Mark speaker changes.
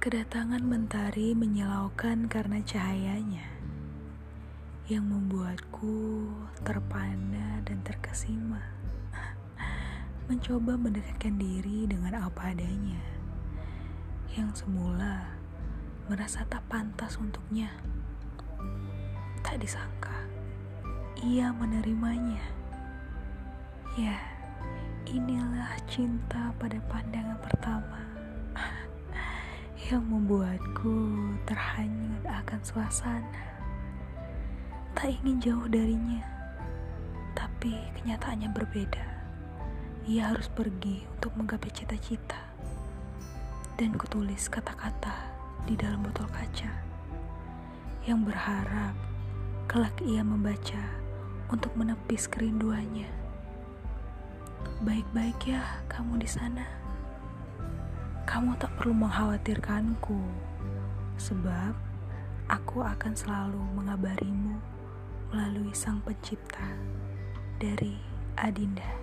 Speaker 1: Kedatangan mentari menyilaukan karena cahayanya yang membuatku terpana dan terkesima. Mencoba mendekatkan diri dengan apa adanya yang semula merasa tak pantas untuknya. Tak disangka ia menerimanya. Ya, inilah cinta pada pandangan pertama yang membuatku terhanyut akan suasana. Tak ingin jauh darinya, tapi kenyataannya berbeda. Ia harus pergi untuk menggapai cita-cita, dan kutulis kata-kata di dalam botol kaca yang berharap kelak ia membaca untuk menepis kerinduannya. Baik-baik ya kamu di sana. Kamu tak perlu mengkhawatirkanku, sebab aku akan selalu mengabarimu melalui Sang Pencipta dari Adinda.